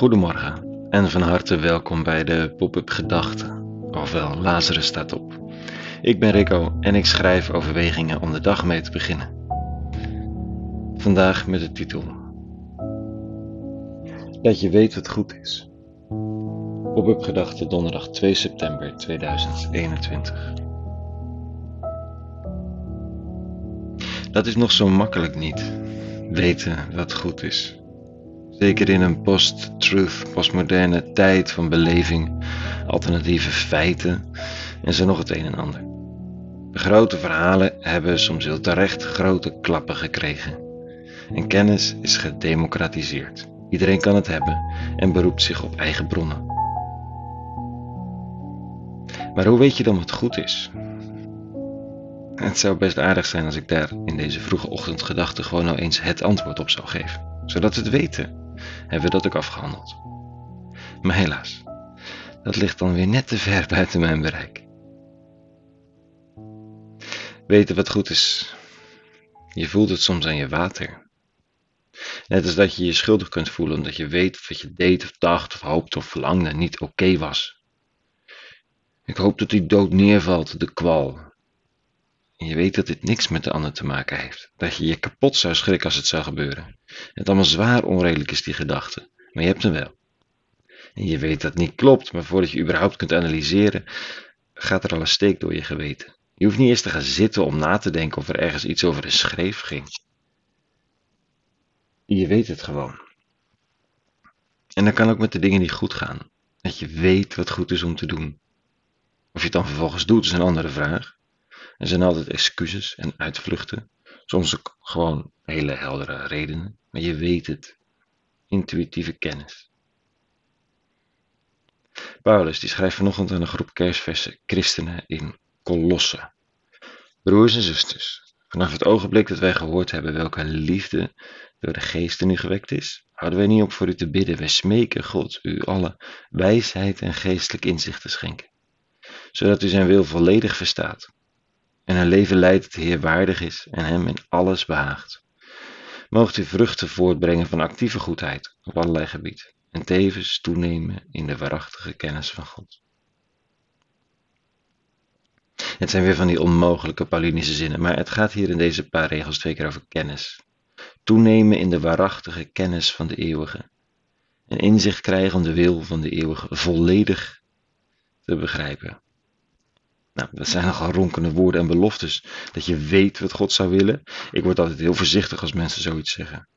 Goedemorgen en van harte welkom bij de Pop-up Gedachten, ofwel Lazarus staat op. Ik ben Rico en ik schrijf overwegingen om de dag mee te beginnen. Vandaag met de titel Dat je weet wat goed is. Pop-up Gedachten donderdag 2 september 2021. Dat is nog zo makkelijk niet, weten wat goed is. Zeker in een post-truth, postmoderne tijd van beleving, alternatieve feiten en zo nog het een en ander. De grote verhalen hebben soms heel terecht grote klappen gekregen. En kennis is gedemocratiseerd. Iedereen kan het hebben en beroept zich op eigen bronnen. Maar hoe weet je dan wat goed is? Het zou best aardig zijn als ik daar in deze vroege ochtendgedachte gewoon nou eens het antwoord op zou geven, zodat we het weten hebben we dat ook afgehandeld. Maar helaas, dat ligt dan weer net te ver buiten mijn bereik. Weten wat goed is. Je voelt het soms aan je water. Net als dat je je schuldig kunt voelen omdat je weet of wat je deed of dacht of hoopte of verlangde niet oké was. Ik hoop dat die dood neervalt, de kwal. En je weet dat dit niks met de ander te maken heeft. Dat je je kapot zou schrikken als het zou gebeuren. Het allemaal zwaar onredelijk is die gedachte, maar je hebt hem wel. En je weet dat het niet klopt, maar voordat je überhaupt kunt analyseren, gaat er al een steek door je geweten. Je hoeft niet eerst te gaan zitten om na te denken of er ergens iets over een schreef ging. Je weet het gewoon. En dat kan ook met de dingen die goed gaan. Dat je weet wat goed is om te doen. Of je het dan vervolgens doet, is een andere vraag. Er zijn altijd excuses en uitvluchten. Soms ook gewoon hele heldere redenen, maar je weet het. Intuïtieve kennis. Paulus die schrijft vanochtend aan een groep kerstversen christenen in Kolossen. Broers en zusters, vanaf het ogenblik dat wij gehoord hebben welke liefde door de geesten nu gewekt is, houden wij niet op voor u te bidden. Wij smeken God u alle wijsheid en geestelijk inzicht te schenken, zodat u zijn wil volledig verstaat en een leven leidt dat de Heer waardig is en hem in alles behaagt. Moogt u vruchten voortbrengen van actieve goedheid op allerlei gebieden en tevens toenemen in de waarachtige kennis van God. Het zijn weer van die onmogelijke Paulinische zinnen, maar het gaat hier in deze paar regels twee keer over kennis. Toenemen in de waarachtige kennis van de eeuwige. En inzicht krijgen om de wil van de eeuwige volledig te begrijpen. Nou, dat zijn nogal ronkende woorden en beloftes. Dat je weet wat God zou willen. Ik word altijd heel voorzichtig als mensen zoiets zeggen.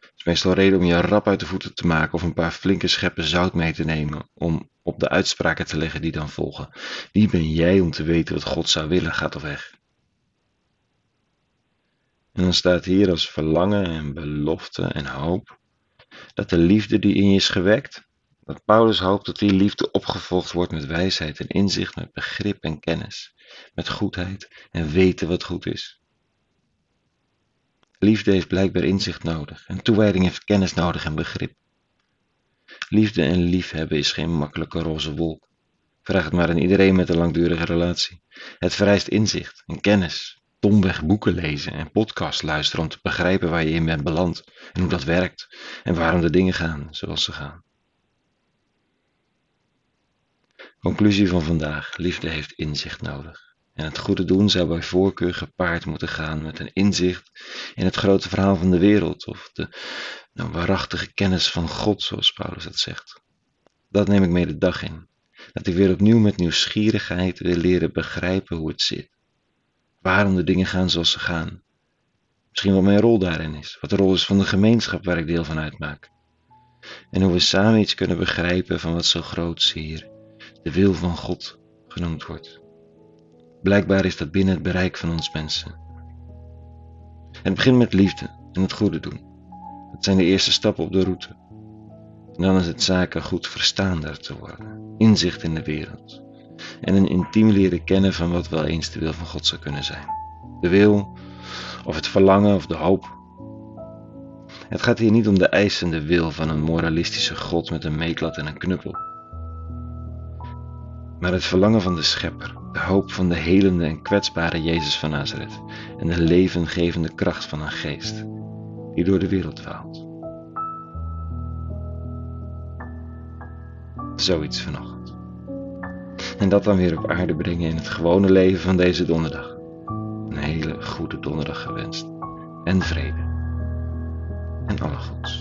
Het is meestal reden om je rap uit de voeten te maken of een paar flinke scheppen zout mee te nemen. Om op de uitspraken te leggen die dan volgen. Wie ben jij om te weten wat God zou willen? Gaat toch weg. En dan staat hier als verlangen en belofte en hoop dat de liefde die in je is gewekt, dat Paulus hoopt dat die liefde opgevolgd wordt met wijsheid en inzicht, met begrip en kennis, met goedheid en weten wat goed is. Liefde heeft blijkbaar inzicht nodig en toewijding heeft kennis nodig en begrip. Liefde en liefhebben is geen makkelijke roze wolk. Vraag het maar aan iedereen met een langdurige relatie. Het vereist inzicht en kennis, domweg boeken lezen en podcast luisteren om te begrijpen waar je in bent beland en hoe dat werkt en waarom de dingen gaan zoals ze gaan. Conclusie van vandaag. Liefde heeft inzicht nodig. En het goede doen zou bij voorkeur gepaard moeten gaan met een inzicht in het grote verhaal van de wereld of de nou, waarachtige kennis van God, zoals Paulus het zegt. Dat neem ik mee de dag in. Dat ik weer opnieuw met nieuwsgierigheid wil leren begrijpen hoe het zit. Waarom de dingen gaan zoals ze gaan. Misschien wat mijn rol daarin is. Wat de rol is van de gemeenschap waar ik deel van uitmaak. En hoe we samen iets kunnen begrijpen van wat zo groot hier de wil van God genoemd wordt. Blijkbaar is dat binnen het bereik van ons mensen. Het begint met liefde en het goede doen. Dat zijn de eerste stappen op de route. En dan is het zaken goed verstaander te worden, inzicht in de wereld en een intiem leren kennen van wat wel eens de wil van God zou kunnen zijn. De wil, of het verlangen of de hoop. Het gaat hier niet om de eisende wil van een moralistische God met een meetlat en een knuppel maar het verlangen van de Schepper, de hoop van de helende en kwetsbare Jezus van Nazareth en de levengevende kracht van een geest die door de wereld dwaalt. Zoiets vanochtend. En dat dan weer op aarde brengen in het gewone leven van deze donderdag. Een hele goede donderdag gewenst. En vrede. En alle goeds.